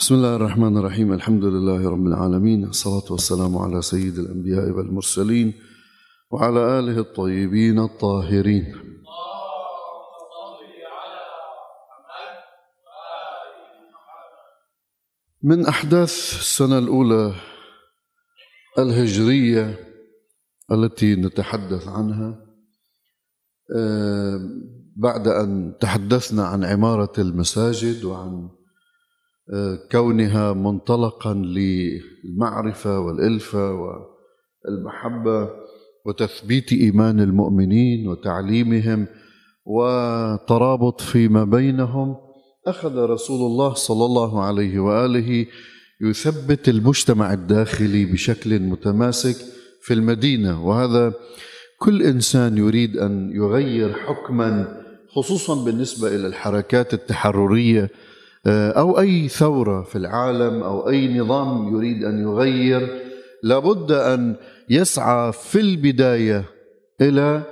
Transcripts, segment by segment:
بسم الله الرحمن الرحيم الحمد لله رب العالمين الصلاة والسلام على سيد الأنبياء والمرسلين وعلى آله الطيبين الطاهرين من أحداث السنة الأولى الهجرية التي نتحدث عنها بعد أن تحدثنا عن عمارة المساجد وعن كونها منطلقا للمعرفة والإلفة والمحبة وتثبيت إيمان المؤمنين وتعليمهم وترابط فيما بينهم أخذ رسول الله صلى الله عليه وآله يثبت المجتمع الداخلي بشكل متماسك في المدينة. وهذا كل إنسان يريد أن يغير حكما خصوصا بالنسبة إلى الحركات التحررية آه، أو أي ثورة في العالم أو أي نظام يريد أن يغير لابد أن يسعى في البداية إلى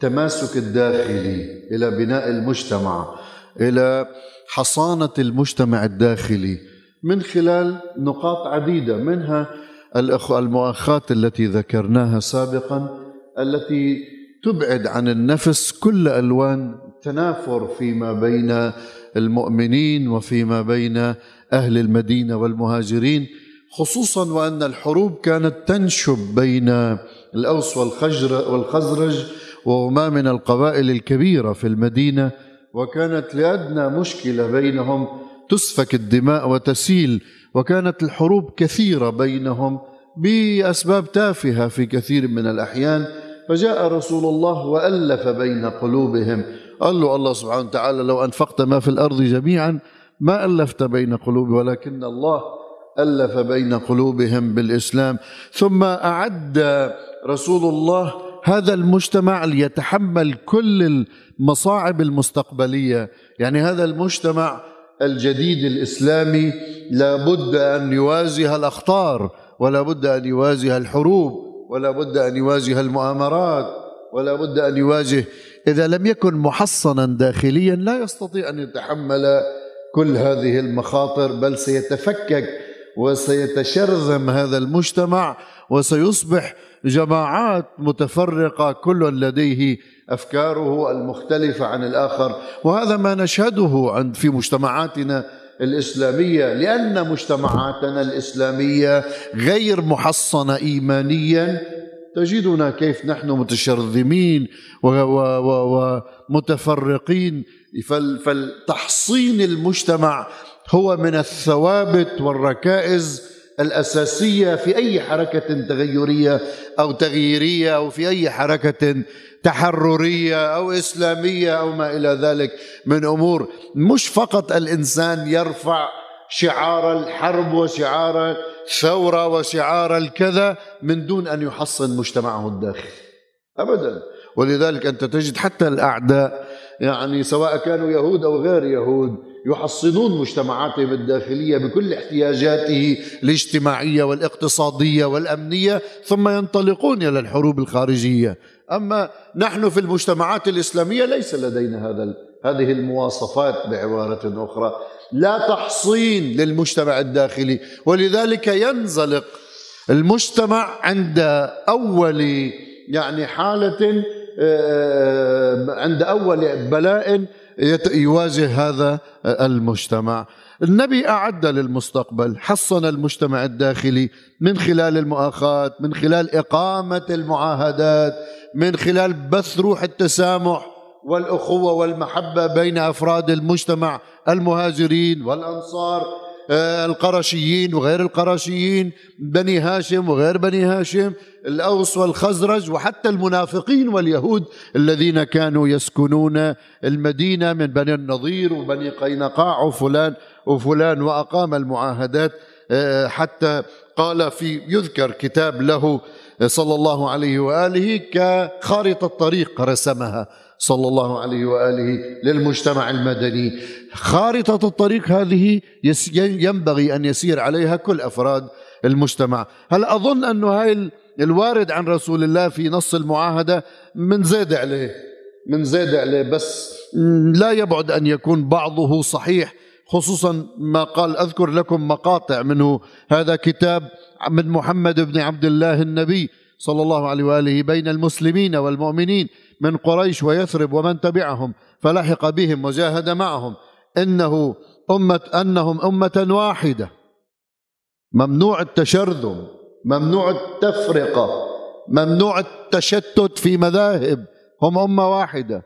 تماسك الداخلي إلى بناء المجتمع إلى حصانة المجتمع الداخلي من خلال نقاط عديدة منها المؤاخاة التي ذكرناها سابقا التي تبعد عن النفس كل ألوان تنافر فيما بين المؤمنين وفيما بين أهل المدينة والمهاجرين خصوصا وأن الحروب كانت تنشب بين الأوس والخزرج وهما من القبائل الكبيرة في المدينة وكانت لأدنى مشكلة بينهم تسفك الدماء وتسيل وكانت الحروب كثيرة بينهم بأسباب تافهة في كثير من الأحيان فجاء رسول الله وألف بين قلوبهم قال له الله سبحانه وتعالى لو أنفقت ما في الأرض جميعا ما ألفت بين قلوب ولكن الله ألف بين قلوبهم بالإسلام. ثم أعد رسول الله هذا المجتمع ليتحمل كل المصاعب المستقبلية. يعني هذا المجتمع الجديد الإسلامي لابد أن يواجه الأخطار ولا بد أن يواجه الحروب ولا بد أن يواجه المؤامرات ولا بد أن يواجه إذا لم يكن محصنا داخليا لا يستطيع أن يتحمل كل هذه المخاطر بل سيتفكك وسيتشرذم هذا المجتمع وسيصبح جماعات متفرقة كل لديه أفكاره المختلفة عن الآخر. وهذا ما نشهده عند في مجتمعاتنا الإسلامية لأن مجتمعاتنا الإسلامية غير محصنة إيمانيا تجدنا كيف نحن متشرذمين ومتفرقين فالتحصين المجتمع هو من الثوابت والركائز الأساسية في أي حركة تغيرية أو تغييرية أو في أي حركة تحررية أو إسلامية أو ما إلى ذلك من أمور. مش فقط الإنسان يرفع شعار الحرب وشعار الثورة وشعار الكذا من دون أن يحصن مجتمعه الداخلي. أبدا. ولذلك أنت تجد حتى الأعداء يعني سواء كانوا يهود أو غير يهود يحصنون مجتمعاتهم الداخلية بكل احتياجاته الاجتماعية والاقتصادية والأمنية ثم ينطلقون إلى الحروب الخارجية. أما نحن في المجتمعات الإسلامية ليس لدينا هذا هذه المواصفات بعبارة أخرى. لا تحصين للمجتمع الداخلي ولذلك ينزلق المجتمع عند أول يعني حالة آه، عند أول بلاء يواجه هذا المجتمع. النبي أعد للمستقبل حصن المجتمع الداخلي من خلال المؤاخاة من خلال إقامة المعاهدات من خلال بث روح التسامح. والأخوة والمحبة بين أفراد المجتمع المهاجرين والأنصار آه، القرشيين وغير القرشيين بني هاشم وغير بني هاشم الأوس والخزرج وحتى المنافقين واليهود الذين كانوا يسكنون المدينة من بني النضير وبني قينقاع وفلان وفلان وأقام المعاهدات آه، حتى قال في يذكر كتاب له صلى الله عليه وآله كخارطة طريق رسمها. صلى الله عليه وآله للمجتمع المدني. خارطة الطريق هذه ينبغي أن يسير عليها كل أفراد المجتمع. هل أظن انه هاي الوارد عن رسول الله في نص المعاهدة من زيد عليه؟ من زيد عليه بس. لا يبعد أن يكون بعضه صحيح خصوصا ما قال أذكر لكم مقاطع منه. هذا كتاب من محمد بن عبد الله النبي صلى الله عليه وآله بين المسلمين والمؤمنين. من قريش ويثرب ومن تبعهم فلحق بهم وجاهد معهم. إنه أمة أنهم أمة واحدة. ممنوع التشرذم ممنوع التفرقة ممنوع التشتت في مذاهب. هم أمة واحدة.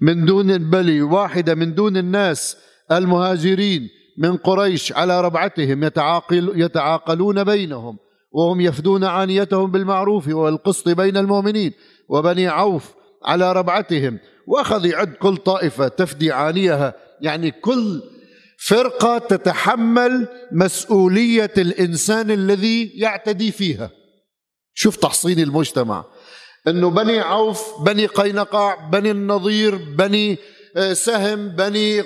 من دون البلي واحدة من دون الناس. المهاجرين من قريش على ربعتهم يتعاقل يتعاقلون بينهم وهم يفدون عانيتهم بالمعروف والقسط بين المؤمنين. وبني عوف على ربعتهم. وأخذ يعد كل طائفة تفدي عانيها يعني كل فرقة تتحمل مسؤولية الإنسان الذي يعتدي فيها. شوف تحصين المجتمع. إنه بني عوف بني قينقاع بني النضير بني آه، سهم بني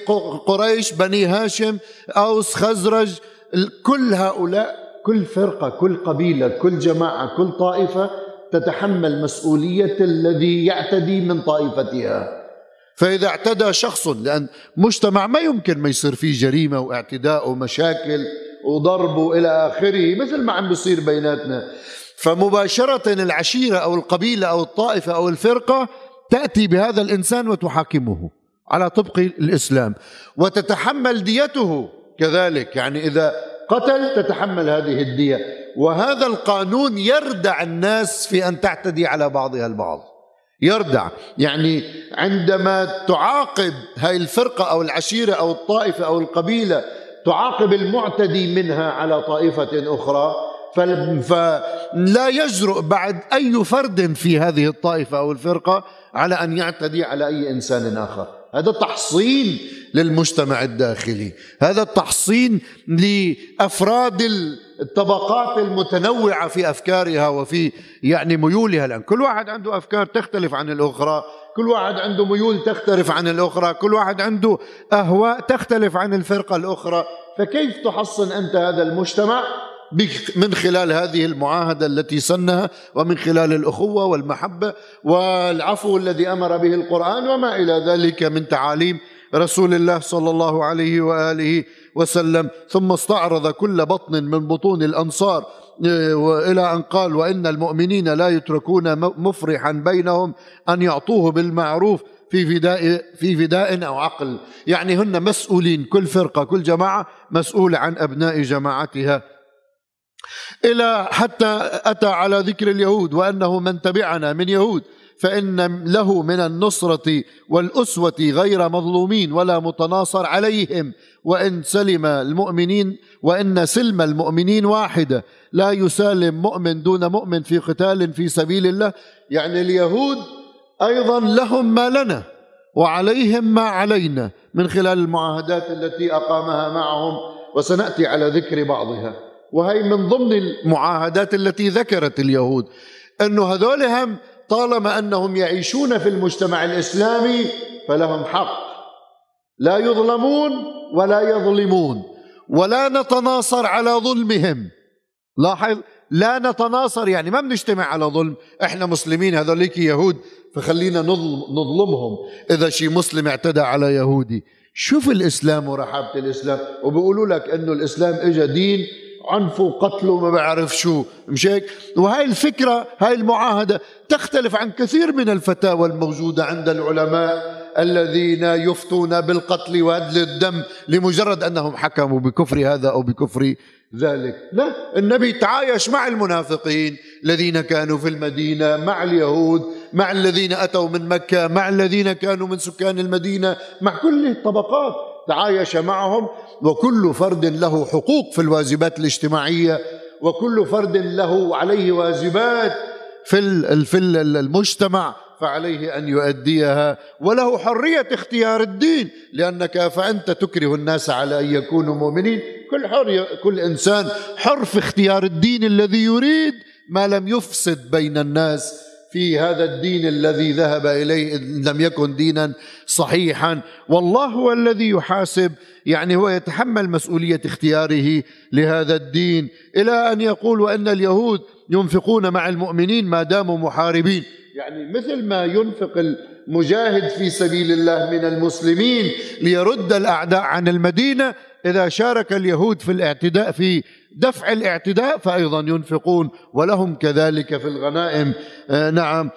قريش بني هاشم أوس خزرج كل هؤلاء كل فرقة كل قبيلة كل جماعة كل طائفة تتحمل مسؤولية الذي يعتدي من طائفتها. فإذا اعتدى شخص لأن مجتمع ما يمكن ما يصير فيه جريمة واعتداء ومشاكل وضرب وإلى آخره مثل ما عم بيصير بيناتنا. فمباشرة العشيرة أو القبيلة أو الطائفة أو الفرقة تأتي بهذا الإنسان وتحاكمه على طبق الإسلام. وتتحمل ديته كذلك. يعني إذا قتل تتحمل هذه الدية. وهذا القانون يردع الناس في أن تعتدي على بعضها البعض. يردع. يعني عندما تعاقب هاي الفرقة أو العشيرة أو الطائفة أو القبيلة تعاقب المعتدي منها على طائفة أخرى فلا يجرؤ بعد أي فرد في هذه الطائفة أو الفرقة على أن يعتدي على أي إنسان آخر. هذا تحصين للمجتمع الداخلي. هذا التحصين لأفراد الطبقات المتنوعة في أفكارها وفي يعني ميولها لأن كل واحد عنده أفكار تختلف عن الأخرى كل واحد عنده ميول تختلف عن الأخرى كل واحد عنده أهواء تختلف عن الفرقة الأخرى. فكيف تحصن أنت هذا المجتمع من خلال هذه المعاهدة التي سنها ومن خلال الأخوة والمحبة والعفو الذي أمر به القرآن وما إلى ذلك من تعاليم رسول الله صلى الله عليه وآله وسلم ثم استعرض كل بطن من بطون الأنصار آه، وإلى أن قال وإن المؤمنين لا يتركون مفرحا بينهم أن يعطوه بالمعروف في فداء في فداء أو عقل. يعني هن مسؤولين كل فرقة كل جماعة مسؤوله عن أبناء جماعتها. إلى حتى أتى على ذكر اليهود وأنه من تبعنا من يهود فإن له من النصرة والأسوة غير مظلومين ولا متناصر عليهم. وإن سلم المؤمنين وإن سلم المؤمنين واحدة. لا يسالم مؤمن دون مؤمن في قتال في سبيل الله. يعني اليهود أيضا لهم ما لنا وعليهم ما علينا من خلال المعاهدات التي أقامها معهم. وسنأتي على ذكر بعضها. وهي من ضمن المعاهدات التي ذكرت اليهود. انه هذول هم طالما أنهم يعيشون في المجتمع الإسلامي فلهم حق. لا يظلمون ولا يظلمون ولا نتناصر على ظلمهم. لاحظ؟ لا نتناصر يعني ما بنجتمع على ظلم. إحنا مسلمين هذوليك يهود فخلينا نظلم نظلمهم. إذا شي مسلم اعتدى على يهودي شوف الإسلام ورحابة الإسلام. وبيقولوا لك إنه الإسلام اجى دين عنف وقتل وما بعرف شو. مش هيك؟ وهي الفكرة هاي المعاهدة تختلف عن كثير من الفتاوى الموجودة عند العلماء. الذين يفتون بالقتل وهدل الدم لمجرد أنهم حكموا بكفر هذا أو بكفر ذلك. لا النبي تعايش مع المنافقين الذين كانوا في المدينة مع اليهود مع الذين أتوا من مكة مع الذين كانوا من سكان المدينة مع كل الطبقات تعايش معهم. وكل فرد له حقوق في الواجبات الاجتماعية وكل فرد له عليه واجبات في في المجتمع. فعليه أن يؤديها وله حرية اختيار الدين لأنك فأنت تكره الناس على أن يكونوا مؤمنين. كل حر كل إنسان حر في اختيار الدين الذي يريد ما لم يفسد بين الناس. في هذا الدين الذي ذهب إليه ان لم يكن دينا صحيحا. والله هو الذي يحاسب يعني هو يتحمل مسؤولية اختياره لهذا الدين. إلى أن يقول وأن اليهود ينفقون مع المؤمنين ما داموا محاربين. يعني مثل ما ينفق المجاهد في سبيل الله من المسلمين ليرد الأعداء عن المدينة إذا شارك اليهود في الاعتداء في دفع الاعتداء فأيضا ينفقون ولهم كذلك في الغنائم. آه نعم.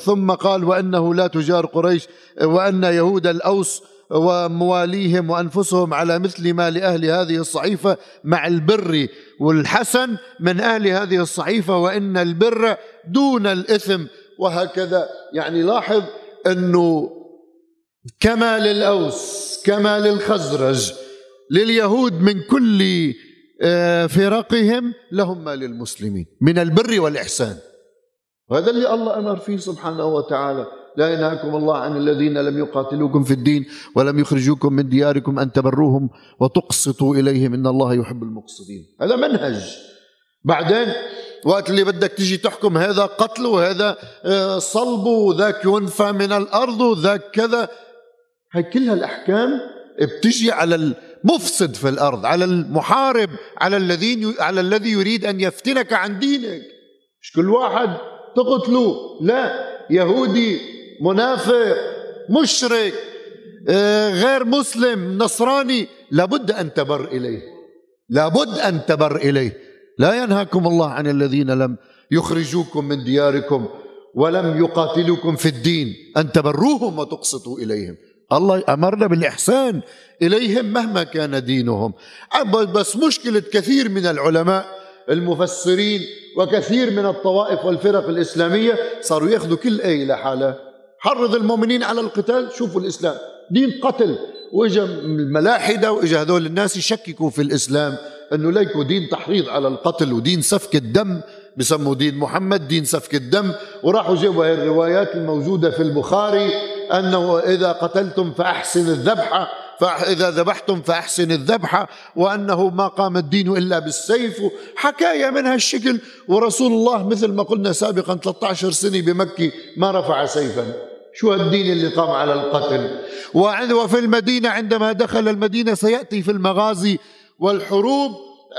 ثم قال وأنه لا تجار قريش وأن يهود الأوس ومواليهم وأنفسهم على مثل ما لأهل هذه الصحيفة مع البر والحسن من أهل هذه الصحيفة وإن البر دون الإثم. وهكذا. يعني لاحظ أنه كما للاوس كما للخزرج لليهود من كل آه، فرقهم لهم ما للمسلمين من البر والإحسان. وهذا اللي الله أمر فيه سبحانه وتعالى. لا ينهاكم الله عن الذين لم يقاتلوكم في الدين ولم يخرجوكم من دياركم أن تبروهم وتقسطوا إليهم إن الله يحب المقسطين. هذا منهج. بعدين وقت اللي بدك تيجي تحكم هذا قتل وهذا آه، صلب وذاك ينفى من الأرض وذاك كذا. هاي كلها الأحكام بتجي على المفسد في الأرض على المحارب على الذين على الذي يريد أن يفتنك عن دينك. مش كل واحد تقتلوه لا يهودي منافق مشرك آه، غير مسلم نصراني لابد أن تبر إليه. لابد أن تبر إليه. لا ينهاكم الله عن الذين لم يخرجوكم من دياركم ولم يقاتلوكم في الدين أن تبروهم وتقسطوا إليهم. الله أمرنا بالإحسان إليهم مهما كان دينهم. بس مشكلة كثير من العلماء المفسرين وكثير من الطوائف والفرق الإسلامية صاروا ياخذوا كل آية لحالها حرض المؤمنين على القتال. شوفوا الإسلام. دين قتل. وإجا الملاحدة وإجا هذول الناس يشككوا في الإسلام. أنه ليكوا دين تحريض على القتل ودين سفك الدم بسموا دين محمد دين سفك الدم. وراحوا جابوا هاي الروايات الموجودة في البخاري أنه إذا قتلتم فأحسن الذبحة فإذا ذبحتم فأحسن الذبحة وأنه ما قام الدين إلا بالسيف. حكاية من هالشكل. ورسول الله مثل ما قلنا سابقا 13 سنة بمكة ما رفع سيفا. شو الدين اللي قام على القتل؟ وفي المدينة عندما دخل المدينة سيأتي في المغازي والحروب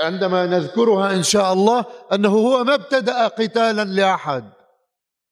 عندما نذكرها إن شاء الله أنه هو ما ابتدأ قتالا لأحد.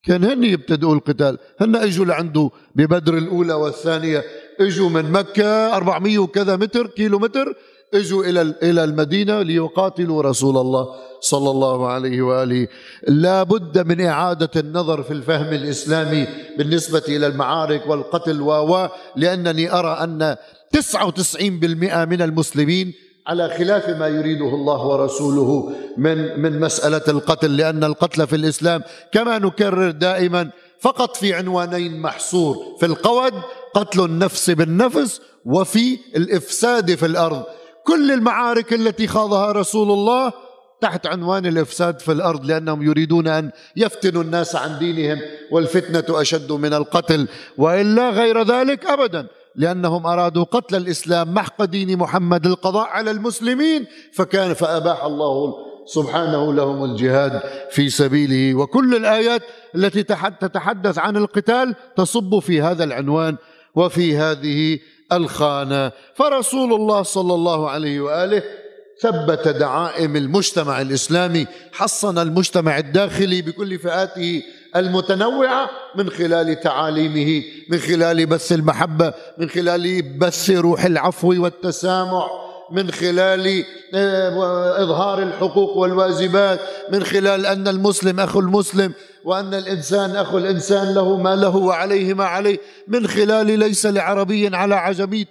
كان هن يبتدئوا القتال. هن إجوا لعنده ببدر الأولى والثانية. إجوا من مكة 400 وكذا متر كيلو متر إجوا إلى إلى المدينة ليقاتلوا رسول الله صلى الله عليه وآله. لا بد من إعادة النظر في الفهم الإسلامي بالنسبة إلى المعارك والقتل و لأنني أرى أن 99% من المسلمين على خلاف ما يريده الله ورسوله من من مسألة القتل لأن القتل في الإسلام كما نكرر دائما فقط في عنوانين محصور في القود قتل النفس بالنفس وفي الإفساد في الأرض. كل المعارك التي خاضها رسول الله تحت عنوان الإفساد في الأرض لأنهم يريدون أن يفتنوا الناس عن دينهم والفتنة أشد من القتل وإلا غير ذلك ابدا. لأنهم أرادوا قتل الإسلام محق دين محمد القضاء على المسلمين فكان فأباح الله سبحانه لهم الجهاد في سبيله. وكل الآيات التي تتحدث عن القتال تصب في هذا العنوان وفي هذه الخانة. فرسول الله صلى الله عليه وآله ثبت دعائم المجتمع الإسلامي حصن المجتمع الداخلي بكل فئاته المتنوعة من خلال تعاليمه من خلال بث المحبة من خلال بث روح العفو والتسامح من خلال آه، إظهار الحقوق والواجبات من خلال أن المسلم أخو المسلم وأن الإنسان أخو الإنسان له ما له وعليه ما عليه من خلال ليس لعربي على عجمي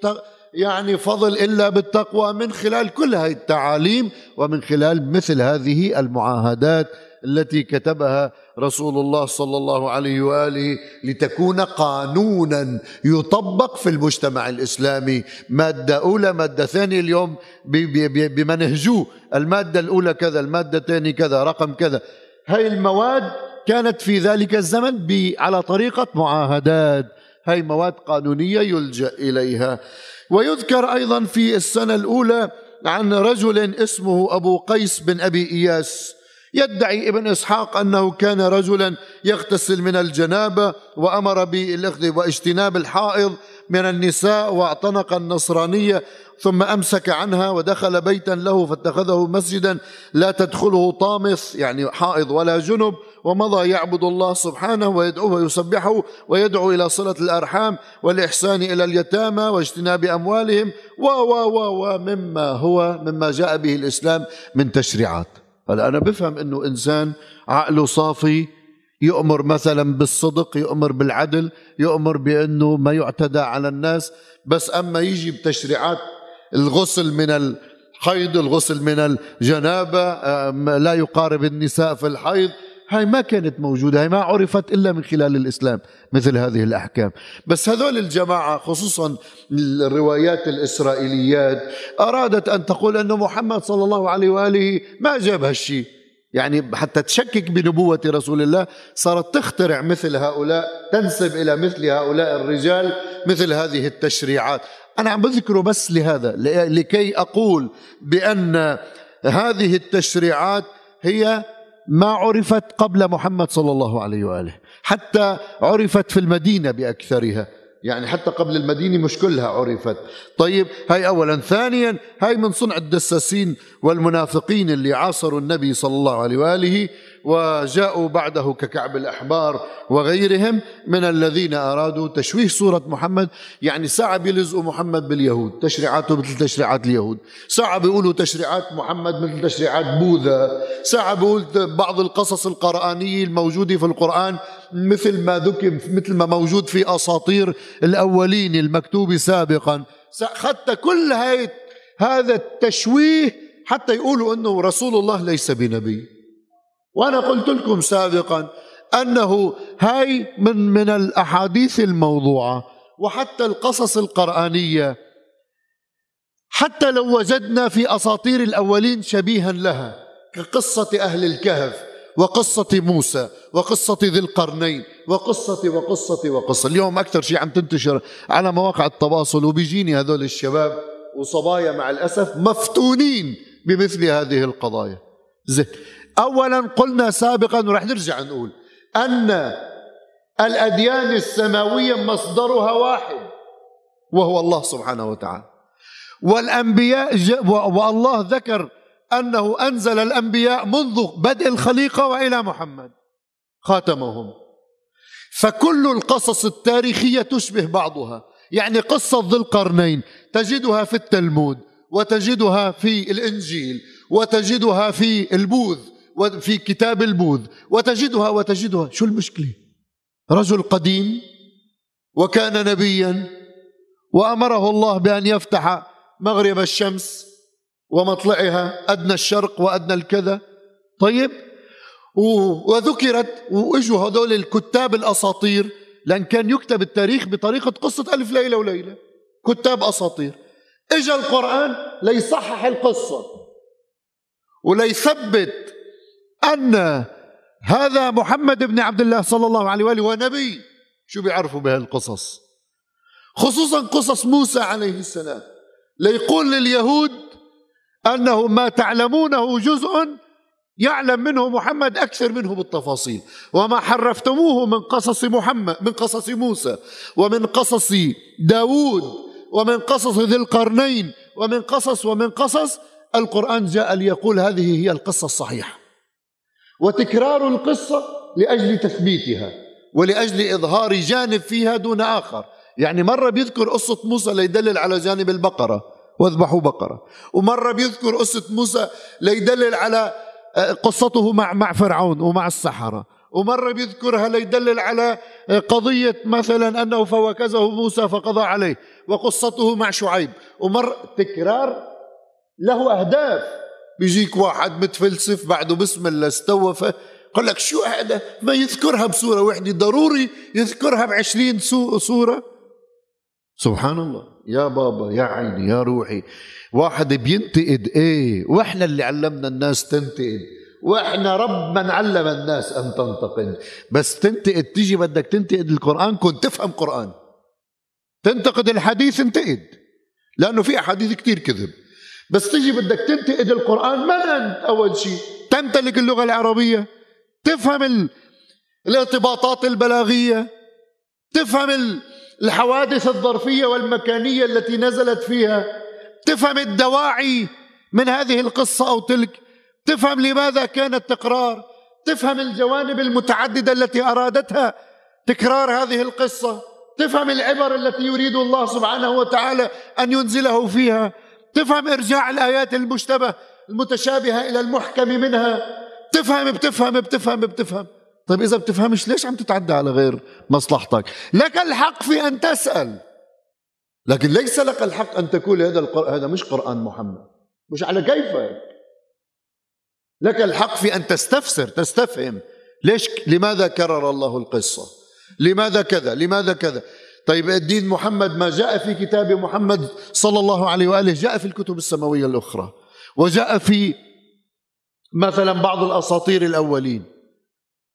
يعني فضل إلا بالتقوى من خلال كل هذه التعاليم ومن خلال مثل هذه المعاهدات التي كتبها رسول الله صلى الله عليه واله لتكون قانونا يطبق في المجتمع الاسلامي ماده اولى ماده ثانية اليوم بمنهجوه الماده الاولى كذا الماده الثانية كذا رقم كذا هاي المواد كانت في ذلك الزمن على طريقه معاهدات هاي مواد قانونيه يلجا اليها ويذكر أيضا في السنة الاولى عن رجل اسمه ابو قيس بن ابي اياس يدعي ابن إسحاق أنه كان رجلا يغتسل من الجنابة وأمر بالإخذ واجتناب الحائض من النساء واعتنق النصرانية ثم أمسك عنها ودخل بيتا له فاتخذه مسجدا لا تدخله طامس يعني حائض ولا جنب ومضى يعبد الله سبحانه ويدعوه ويسبحه ويدعو إلى صلة الأرحام والإحسان إلى اليتامى واجتناب أموالهم و و و مما هو مما جاء به الإسلام من تشريعات. هلا أنا بفهم أنه إنسان عقله صافي يؤمر مثلا بالصدق يؤمر بالعدل يؤمر بأنه ما يعتدى على الناس بس أما يجي بتشريعات الغسل من الحيض الغسل من الجنابة لا يقارب النساء في الحيض هاي ما كانت موجودة هاي ما عرفت إلا من خلال الإسلام مثل هذه الأحكام. بس هذول الجماعة خصوصا الروايات الإسرائيليات أرادت أن تقول أن محمد صلى الله عليه وآله ما جاب هالشيء. يعني حتى تشكك بنبوة رسول الله صارت تخترع مثل هؤلاء تنسب إلى مثل هؤلاء الرجال مثل هذه التشريعات. أنا عم بذكره بس لهذا لكي أقول بأن هذه التشريعات هي ما عرفت قبل محمد صلى الله عليه وآله حتى عرفت في المدينة بأكثرها. يعني حتى قبل المدينة مش كلها عرفت. طيب هاي أولا. ثانيا هاي من صنع الدساسين والمنافقين اللي عاصروا النبي صلى الله عليه وآله وجاءوا بعده ككعب الأحبار وغيرهم من الذين أرادوا تشويه صورة محمد يعني ساعة بيلزقوا محمد باليهود تشريعاته مثل تشريعات اليهود. ساعة بيقولوا تشريعات محمد مثل تشريعات بوذا. ساعة بيقول بعض القصص القرآنية الموجودة في القرآن مثل ما ذكر مثل ما موجود في أساطير الأولين المكتوب سابقا. حتى كل هاي هذا التشويه حتى يقولوا أنه رسول الله ليس بنبي. وأنا قلت لكم سابقا أنه هاي من من الأحاديث الموضوعة وحتى القصص القرآنية. حتى لو وجدنا في أساطير الأولين شبيها لها كقصة أهل الكهف وقصة موسى وقصة ذي القرنين وقصة وقصة وقصة. اليوم أكثر شيء عم تنتشر على مواقع التواصل وبيجيني هذول الشباب وصبايا مع الأسف مفتونين بمثل هذه القضايا. زين اولا قلنا سابقا ورح نرجع نقول أن الأديان السماوية مصدرها واحد وهو الله سبحانه وتعالى. والأنبياء والله ذكر أنه أنزل الأنبياء منذ بدء الخليقة وإلى محمد خاتمهم. فكل القصص التاريخية تشبه بعضها. يعني قصة ذي القرنين تجدها في التلمود وتجدها في الإنجيل وتجدها في البوذ. في كتاب البوذ وتجدها وتجدها. شو المشكلة؟ رجل قديم وكان نبيا وأمره الله بأن يفتح مغرب الشمس ومطلعها أدنى الشرق وأدنى الكذا. طيب وذكرت وإجوا هذول الكتاب الأساطير لأن كان يكتب التاريخ بطريقة قصة ألف ليلة وليلة. كتاب أساطير. اجى القرآن ليصحح القصة وليثبت أن هذا محمد بن عبد الله صلى الله عليه وآله ونبي. شو بيعرفوا بهالقصص خصوصا قصص موسى عليه السلام. ليقول لليهود أنه ما تعلمونه جزء يعلم منه محمد أكثر منه بالتفاصيل. وما حرفتموه من قصص محمد من قصص موسى ومن قصص داود ومن قصص ذي القرنين ومن قصص ومن قصص القرآن جاء ليقول هذه هي القصة الصحيحة. وتكرار القصة لأجل تثبيتها ولأجل إظهار جانب فيها دون آخر. يعني مرة بيذكر قصة موسى ليدلل على جانب البقرة. واذبحوا بقرة. ومرة بيذكر قصة موسى ليدلل على آه، قصته مع مع فرعون ومع السحرة. ومرة بيذكرها ليدلل على آه، قضية مثلا أنه فوكزه موسى فقضى عليه وقصته مع شعيب. ومر تكرار له أهداف. بيجيك واحد متفلسف بعده بسم الله استوفى قال لك شو هذا؟ ما يذكرها بصورة واحدة ضروري يذكرها بعشرين صورة. سبحان الله. يا بابا يا عيني يا روحي. واحد بينتقد إيه وإحنا اللي علمنا الناس تنتقد. وإحنا رب من علم الناس أن تنتقد. بس تنتقد تيجي بدك تنتقد القرآن كنت تفهم قرآن. تنتقد الحديث انتقد. لأنه في أحاديث كثير كذب. بس تيجي بدك تنتقد القرآن من أنت أول شيء تمتلك اللغة العربية تفهم الارتباطات البلاغية تفهم الحوادث الظرفية والمكانية التي نزلت فيها تفهم الدواعي من هذه القصة أو تلك تفهم لماذا كان التقرار تفهم الجوانب المتعددة التي أرادتها تكرار هذه القصة تفهم العبر التي يريد الله سبحانه وتعالى أن ينزله فيها. تفهم إرجاع الآيات المشتبه المتشابهة إلى المحكم منها. تفهم بتفهم بتفهم بتفهم. طيب إذا بتفهمش ليش عم تتعدى على غير مصلحتك؟ لك الحق في أن تسأل. لكن ليس لك الحق أن تقول هذا القرآن هذا مش قرآن محمد. مش على كيفك. لك الحق في أن تستفسر تستفهم. ليش؟ لماذا كرر الله القصة؟ لماذا كذا؟ لماذا كذا؟ طيب الدين محمد ما جاء في كتاب محمد صلى الله عليه وآله جاء في الكتب السماوية الأخرى وجاء في مثلا بعض الأساطير الأولين.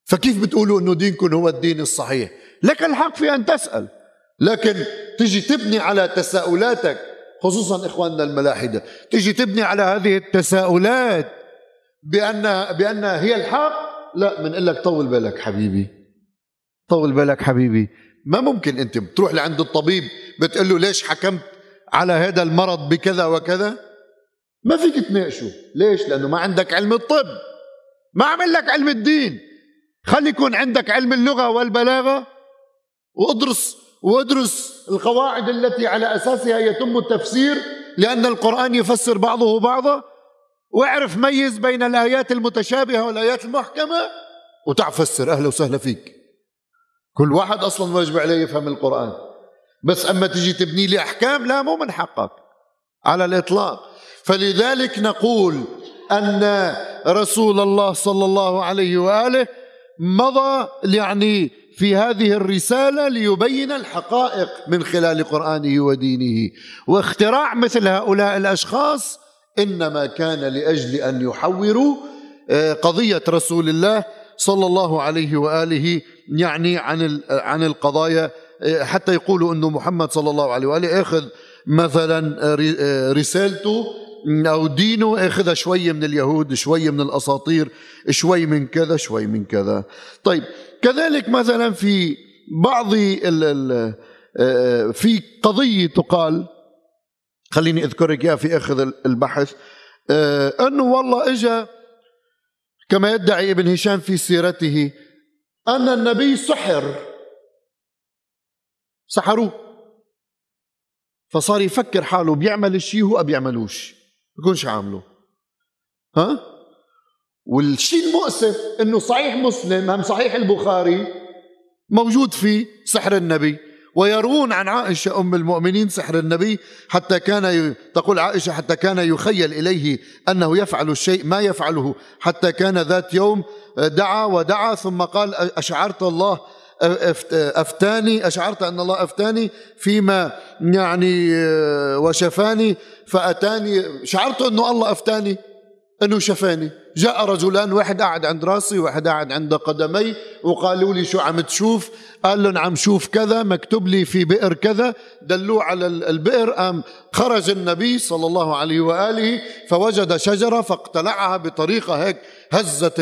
فكيف بتقولوا أنه دينكم هو الدين الصحيح؟ لك الحق في أن تسأل. لكن تجي تبني على تساؤلاتك خصوصا إخواننا الملاحدة تجي تبني على هذه التساؤلات بأن بأنها هي الحق؟ لا بنقول لك طول بالك حبيبي. طول بالك حبيبي. ما ممكن انت بتروح لعند الطبيب بتقول له ليش حكمت على هذا المرض بكذا وكذا؟ ما فيك تناقشه. ليش؟ لأنه ما عندك علم الطب. ما عمل لك علم الدين. خلي يكون عندك علم اللغة والبلاغة وادرس وادرس القواعد التي على أساسها يتم التفسير لأن القرآن يفسر بعضه بعضا. واعرف ميز بين الآيات المتشابهة والآيات المحكمة وتعرف فسر أهلا وسهلا فيك. كل واحد أصلا واجب عليه يفهم القرآن. بس أما تجي تبني لي أحكام لا مو من حقك على الإطلاق. فلذلك نقول أن رسول الله صلى الله عليه وآله مضى يعني في هذه الرسالة ليبين الحقائق من خلال قرآنه ودينه. واختراع مثل هؤلاء الأشخاص إنما كان لأجل أن يحوروا آه، قضية رسول الله صلى الله عليه وآله يعني عن عن القضايا آه، حتى يقولوا إنه محمد صلى الله عليه وآله أخذ مثلا آه، رسالته أو دينه اخذها شوية من اليهود شوية من الأساطير شوي من كذا شوي من كذا. طيب كذلك مثلا في بعض في قضية تقال خليني أذكرك إياها في اخذ البحث آه أنه والله اجى كما يدعي ابن هشام في سيرته أن النبي سحر. سحروه. فصار يفكر حاله بيعمل الشيء هو بيعملوش. بيكونش عامله؟ ها؟ والشيء المؤسف إنه صحيح مسلم هم صحيح البخاري موجود فيه سحر النبي. ويروون عن عائشة أم المؤمنين سحر النبي حتى كان تقول عائشة حتى كان يخيل إليه أنه يفعل الشيء ما يفعله حتى كان ذات يوم دعا ودعا ثم قال أشعرت الله أفتاني أشعرت أن الله أفتاني فيما يعني وشفاني فأتاني شعرت أنه الله أفتاني أنه شفاني. جاء رجلان واحد قاعد عند راسي واحد قاعد عند قدمي وقالوا لي شو عم تشوف؟ قال لهم عم شوف كذا مكتوب لي في بئر كذا. دلوه على البئر قام خرج النبي صلى الله عليه وآله فوجد شجرة فاقتلعها بطريقة هيك هزت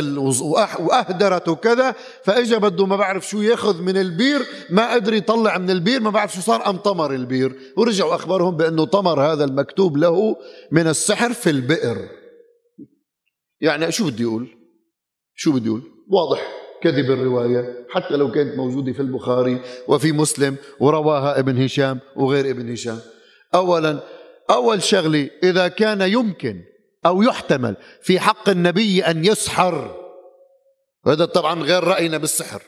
وأهدرت وكذا. فاجى بده ما بعرف شو ياخذ من البير ما قدر يطلع من البير ما بعرف شو صار قام طمر البير. ورجعوا أخبرهم بأنه طمر هذا المكتوب له من السحر في البئر. يعني شو بدي أقول؟ شو بدي أقول؟ واضح كذب الرواية حتى لو كانت موجودة في البخاري وفي مسلم ورواها ابن هشام وغير ابن هشام. أولا أول شغلة إذا كان يمكن أو يحتمل في حق النبي أن يسحر هذا طبعا غير رأينا بالسحر.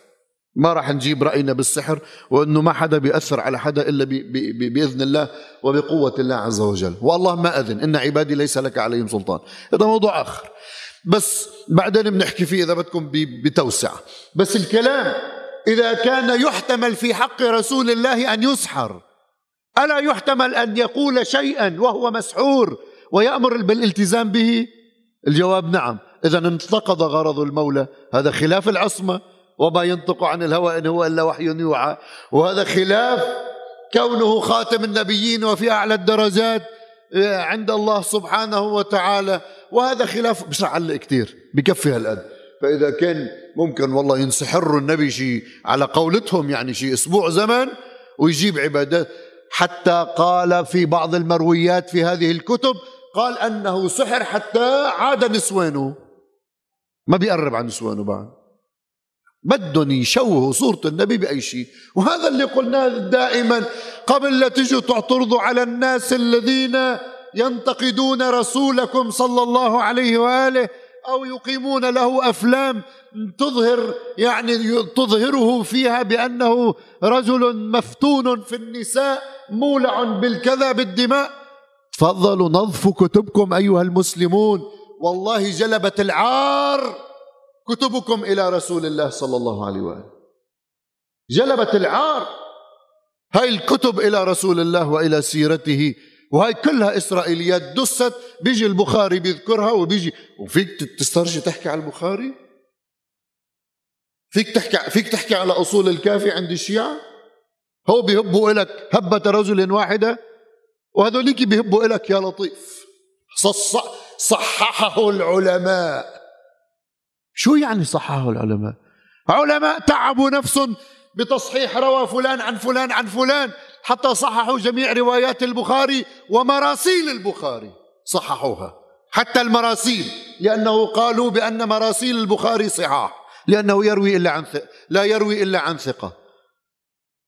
ما راح نجيب رأينا بالسحر وأنه ما حدا بيأثر على حدا إلا بي بي بإذن الله وبقوة الله عز وجل. والله ما أذن إن عبادي ليس لك عليهم سلطان. هذا موضوع آخر. بس بعدين بنحكي فيه إذا بدكم بتوسع. بس الكلام إذا كان يحتمل في حق رسول الله أن يسحر ألا يحتمل أن يقول شيئا وهو مسحور ويأمر بالالتزام به؟ الجواب نعم. إذا انتقض غرض المولى. هذا خلاف العصمة وما ينطق عن الهوى إن هو إلا وحي يوحى. وهذا خلاف كونه خاتم النبيين وفي أعلى الدرجات آه، عند الله سبحانه وتعالى. وهذا خلاف مش علق كثير بكفي هالقد. فإذا كان ممكن والله ينسحر النبي شيء على قولتهم يعني شيء أسبوع زمن ويجيب عبادات حتى قال في بعض المرويات في هذه الكتب قال أنه سحر حتى عاد نسوانه. ما بيقرب عن نسوانه بعد. بدهم يشوهوا صورة النبي بأي شيء وهذا اللي قلناه دائما قبل لا تجوا تعترضوا على الناس الذين ينتقدون رسولكم صلى الله عليه وآله أو يقيمون له أفلام تظهر يعني تظهره فيها بأنه رجل مفتون في النساء مولع بالكذا بالدماء تفضلوا نظفوا كتبكم أيها المسلمون. والله جلبت العار كتبكم إلى رسول الله صلى الله عليه وآله. جلبت العار. هاي الكتب إلى رسول الله وإلى سيرته. وهي كلها إسرائيليات دست بيجي البخاري بيذكرها وبيجي. وفيك تسترجي تحكي على البخاري؟ فيك تحكي فيك تحكي على أصول الكافي عند الشيعة؟ هو بيهبوا لك هبة رجل واحدة؟ وهذوليك بيهبوا لك يا لطيف. صححه العلماء. شو يعني صححه العلماء؟ علماء تعبوا نفسهم. بتصحيح روى فلان عن فلان عن فلان حتى صححوا جميع روايات البخاري ومراسيل البخاري. صححوها. حتى المراسيل. لأنه قالوا بأن مراسيل البخاري صحاح. لأنه يروي إلا عن ثقة لا يروي إلا عن ثقة.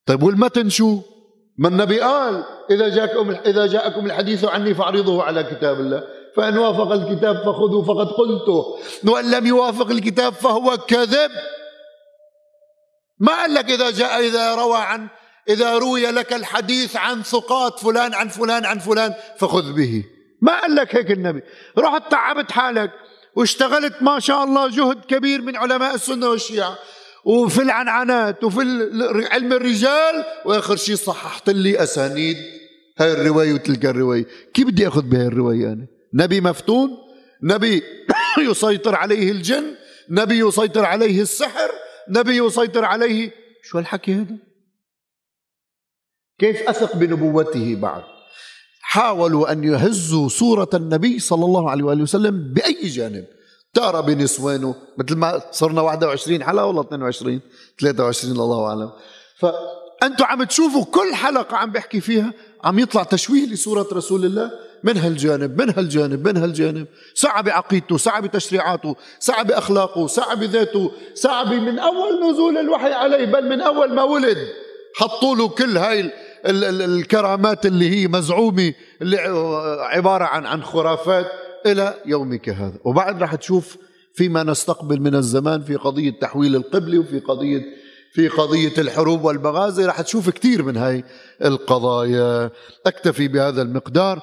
طيب والمتن شو ما النبي قال إذا جاءكم إذا جاءكم الحديث عني فاعرضوه على كتاب الله. فإن وافق الكتاب فخذوا فقد قلته. وإن لم يوافق الكتاب فهو كذب. ما قال لك إذا جاء إذا روى عن إذا روي لك الحديث عن ثقات فلان عن فلان عن فلان فخذ به. ما قال لك هيك النبي. رحت تعبت حالك واشتغلت ما شاء الله جهد كبير من علماء السنة والشيعة وفي العنعنات وفي علم الرجال وآخر شيء صححت لي أسانيد. هاي الرواية وتلك الرواية. كيف بدي أخذ بهي الرواية أنا؟ نبي مفتون نبي يسيطر عليه الجن نبي يسيطر عليه السحر نبي يسيطر عليه. شو الحكي هذا؟ كيف أثق بنبوته بعد؟ حاولوا أن يهزوا صورة النبي صلى الله عليه وآله وسلم بأي جانب؟ تارة بنسوانه مثل ما صرنا 21 حلقة ولا 22 23 الله أعلم. فأنتم عم تشوفوا كل حلقة عم بحكي فيها عم يطلع تشويه لصورة رسول الله؟ من هالجانب من هالجانب من هالجانب. سعى بعقيدته سعى بتشريعاته سعى بأخلاقه سعى بذاته سعى من أول نزول الوحي عليه بل من أول ما ولد. حطوا له كل هاي الكرامات اللي هي مزعومة اللي عبارة عن عن خرافات إلى يومك هذا. وبعد رح تشوف فيما نستقبل من الزمان في قضية تحويل القبلة وفي قضية في قضية الحروب والمغازي رح تشوف كثير من هاي القضايا. أكتفي بهذا المقدار.